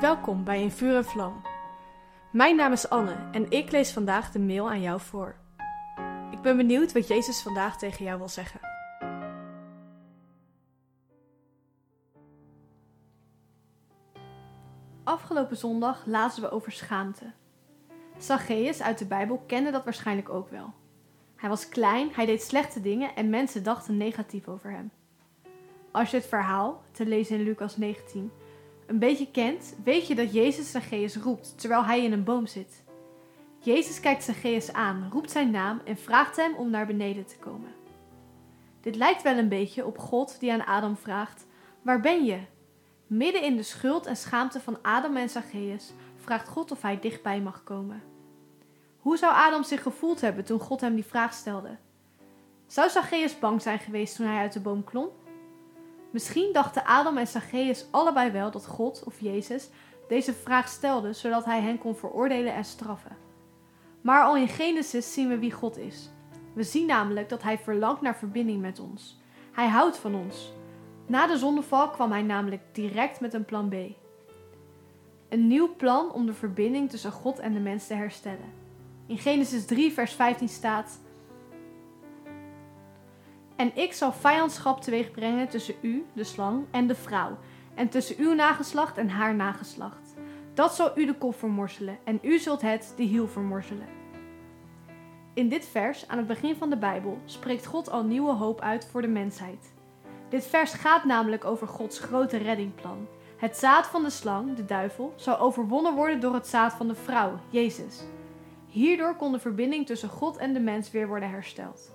Welkom bij In Vuur en Vlam. Mijn naam is Anne en ik lees vandaag de mail aan jou voor. Ik ben benieuwd wat Jezus vandaag tegen jou wil zeggen. Afgelopen zondag lazen we over schaamte. Zacchaeus uit de Bijbel kende dat waarschijnlijk ook wel. Hij was klein, hij deed slechte dingen en mensen dachten negatief over hem. Als je het verhaal, te lezen in Lucas 19, een beetje kent, weet je dat Jezus Zacchaeus roept terwijl hij in een boom zit. Jezus kijkt Zacchaeus aan, roept zijn naam en vraagt hem om naar beneden te komen. Dit lijkt wel een beetje op God die aan Adam vraagt: Waar ben je? Midden in de schuld en schaamte van Adam en Zacchaeus vraagt God of hij dichtbij mag komen. Hoe zou Adam zich gevoeld hebben toen God hem die vraag stelde? Zou Zacchaeus bang zijn geweest toen hij uit de boom klom? Misschien dachten Adam en Zacchaeus allebei wel dat God of Jezus deze vraag stelde zodat hij hen kon veroordelen en straffen. Maar al in Genesis zien we wie God is. We zien namelijk dat hij verlangt naar verbinding met ons. Hij houdt van ons. Na de zondeval kwam hij namelijk direct met een plan B. Een nieuw plan om de verbinding tussen God en de mens te herstellen. In Genesis 3, vers 15 staat: En ik zal vijandschap teweeg brengen tussen u, de slang, en de vrouw, en tussen uw nageslacht en haar nageslacht. Dat zal u de kop vermorzelen, en u zult het de hiel vermorzelen. In dit vers, aan het begin van de Bijbel, spreekt God al nieuwe hoop uit voor de mensheid. Dit vers gaat namelijk over Gods grote reddingplan. Het zaad van de slang, de duivel, zal overwonnen worden door het zaad van de vrouw, Jezus. Hierdoor kon de verbinding tussen God en de mens weer worden hersteld.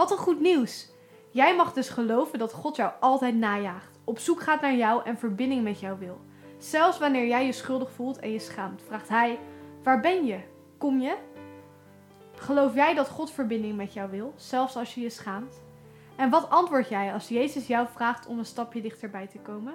Wat een goed nieuws! Jij mag dus geloven dat God jou altijd najaagt, op zoek gaat naar jou en verbinding met jou wil. Zelfs wanneer jij je schuldig voelt en je schaamt, vraagt Hij: Waar ben je? Kom je? Geloof jij dat God verbinding met jou wil, zelfs als je je schaamt? En wat antwoord jij als Jezus jou vraagt om een stapje dichterbij te komen?